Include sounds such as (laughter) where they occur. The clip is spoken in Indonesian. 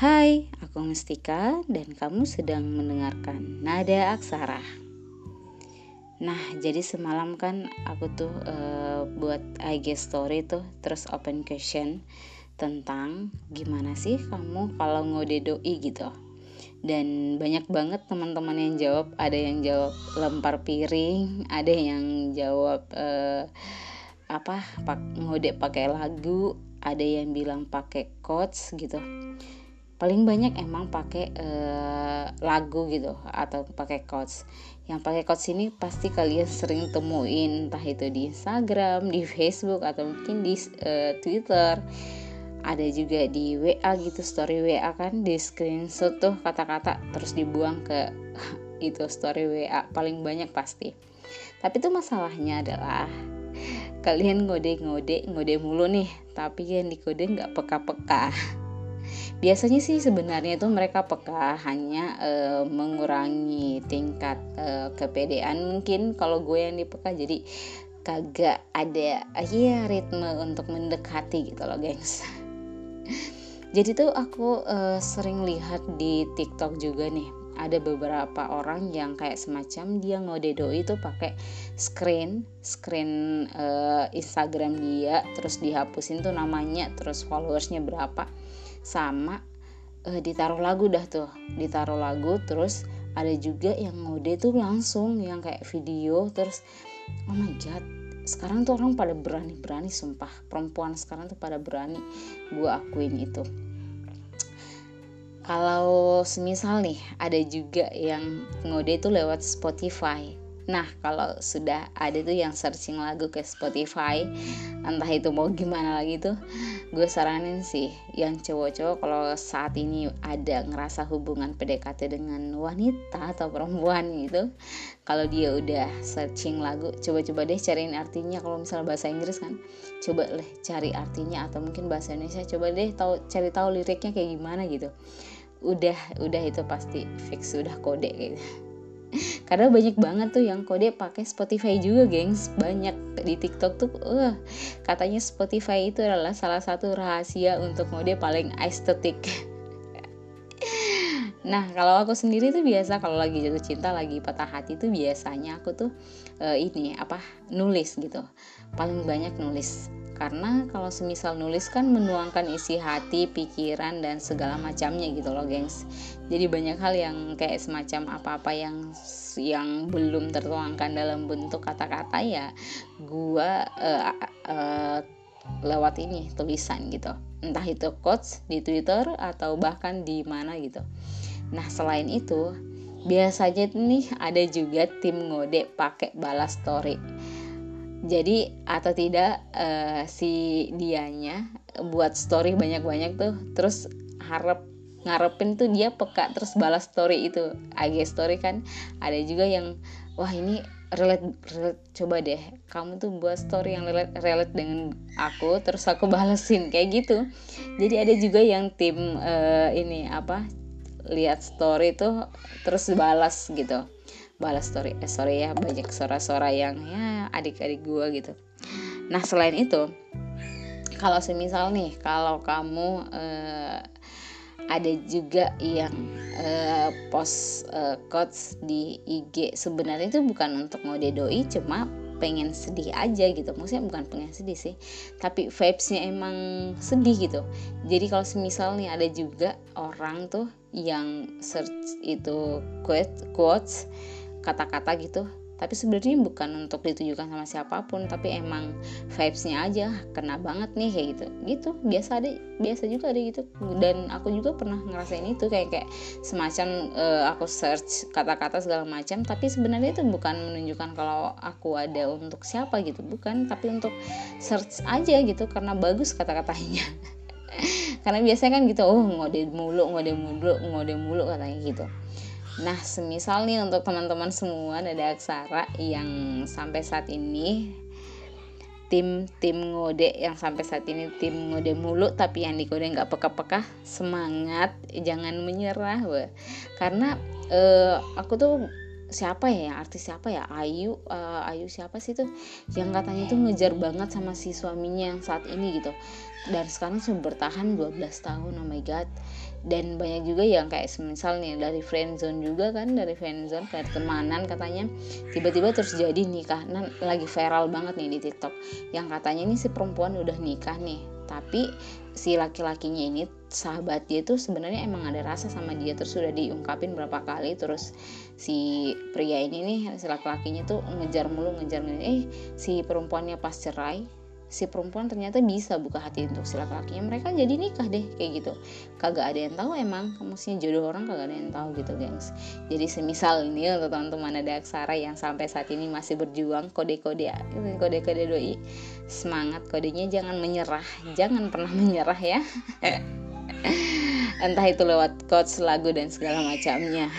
Hai, aku Mustika dan kamu sedang mendengarkan Nada Aksara. Nah, jadi semalam kan aku tuh uh, buat IG story tuh terus open question tentang gimana sih kamu kalau ngode doi gitu. Dan banyak banget teman-teman yang jawab, ada yang jawab lempar piring, ada yang jawab uh, apa pak ngode pakai lagu, ada yang bilang pakai quotes gitu paling banyak emang pakai uh, lagu gitu atau pakai quotes. Yang pakai quotes ini pasti kalian sering temuin entah itu di Instagram di Facebook atau mungkin di uh, Twitter. Ada juga di WA gitu story WA kan di screenshot tuh kata-kata terus dibuang ke (laughs) itu story WA paling banyak pasti. Tapi tuh masalahnya adalah kalian ngode-ngode ngode mulu nih tapi yang dikode nggak peka-peka (laughs) biasanya sih sebenarnya itu mereka peka hanya e, mengurangi tingkat e, kepedean mungkin kalau gue yang dipeka. Jadi kagak ada ya ritme untuk mendekati gitu loh gengs. (laughs) Jadi tuh aku e, sering lihat di TikTok juga nih ada beberapa orang yang kayak semacam dia ngode doi itu pakai screen screen uh, Instagram dia terus dihapusin tuh namanya terus followersnya berapa sama uh, ditaruh lagu dah tuh. Ditaruh lagu terus ada juga yang ngode tuh langsung yang kayak video terus oh my god sekarang tuh orang pada berani-berani sumpah. Perempuan sekarang tuh pada berani gue akuin itu. Kalau semisal nih ada juga yang ngode itu lewat Spotify. Nah, kalau sudah ada tuh yang searching lagu ke Spotify, entah itu mau gimana lagi tuh, gue saranin sih yang cowok-cowok kalau saat ini ada ngerasa hubungan PDKT dengan wanita atau perempuan gitu, kalau dia udah searching lagu, coba-coba deh cariin artinya kalau misalnya bahasa Inggris kan, coba deh cari artinya atau mungkin bahasa Indonesia, coba deh tahu cari tahu liriknya kayak gimana gitu. Udah, udah itu pasti fix udah kode gitu (laughs) karena banyak banget tuh yang kode pakai Spotify juga gengs. Banyak. Di TikTok tuh uh, katanya Spotify itu adalah salah satu rahasia untuk kode paling estetik. (laughs) Nah kalau aku sendiri tuh biasa kalau lagi jatuh cinta lagi patah hati tuh biasanya aku tuh uh, ini apa nulis gitu. Paling banyak nulis karena kalau semisal nulis kan menuangkan isi hati, pikiran dan segala macamnya gitu loh, gengs. Jadi banyak hal yang kayak semacam apa-apa yang yang belum tertuangkan dalam bentuk kata-kata ya gua uh, uh, lewat ini tulisan gitu. Entah itu quotes di Twitter atau bahkan di mana gitu. Nah, selain itu biasanya nih ada juga tim ngode pakai balas story jadi atau tidak uh, si dianya buat story banyak-banyak tuh terus harap ngarepin tuh dia peka terus balas story itu IG story kan. Ada juga yang wah ini relate, relate coba deh kamu tuh buat story yang relate, relate dengan aku terus aku balesin kayak gitu. Jadi ada juga yang tim uh, ini apa lihat story tuh terus balas gitu balas story eh, sorry ya banyak suara-suara yang ya adik-adik gue gitu. Nah selain itu kalau semisal nih kalau kamu eh, ada juga yang eh, post eh, quotes di IG sebenarnya itu bukan untuk ngode doi cuma pengen sedih aja gitu. Maksudnya bukan pengen sedih sih tapi vibesnya emang sedih gitu. Jadi kalau semisal nih ada juga orang tuh yang search itu quote quotes kata-kata gitu. Tapi sebenarnya bukan untuk ditujukan sama siapa pun tapi emang vibesnya aja kena banget nih kayak gitu. Gitu. Biasa ada biasa juga ada gitu. Dan aku juga pernah ngerasain itu kayak kayak semacam uh, aku search kata-kata segala macam tapi sebenarnya itu bukan menunjukkan kalau aku ada untuk siapa gitu. Bukan tapi untuk search aja gitu karena bagus kata-katanya. (laughs) Karena biasanya kan gitu oh ngode mulu ngode mulu ngode mulu katanya gitu Nah, semisal nih untuk teman-teman semua ada aksara yang sampai saat ini tim tim ngode yang sampai saat ini tim ngode mulu tapi yang dikode nggak peka-peka semangat jangan menyerah weh. karena uh, aku tuh siapa ya artis siapa ya? Ayu uh, Ayu siapa sih tuh? Yang katanya tuh ngejar banget sama si suaminya yang saat ini gitu. Dan sekarang sudah bertahan 12 tahun oh my god. Dan banyak juga yang kayak semisal nih dari friendzone juga kan dari friendzone kayak temanan katanya tiba-tiba terus jadi nikah. Nah lagi viral banget nih di TikTok. Yang katanya ini si perempuan udah nikah nih. Tapi si laki-lakinya ini sahabat dia tuh sebenarnya emang ada rasa sama dia. Terus sudah diungkapin berapa kali terus si pria ini nih si laki-lakinya tuh ngejar mulu ngejar mulu eh si perempuannya pas cerai si perempuan ternyata bisa buka hati untuk si laki-lakinya. Mereka jadi nikah deh kayak gitu. Kagak ada yang tahu emang maksudnya jodoh orang kagak ada yang tahu gitu gengs. Jadi semisal ini untuk teman-teman ada aksara yang sampai saat ini masih berjuang kode-kode kode-kode doi. Semangat kodenya jangan menyerah. Jangan pernah menyerah ya entah itu lewat quotes lagu dan segala macamnya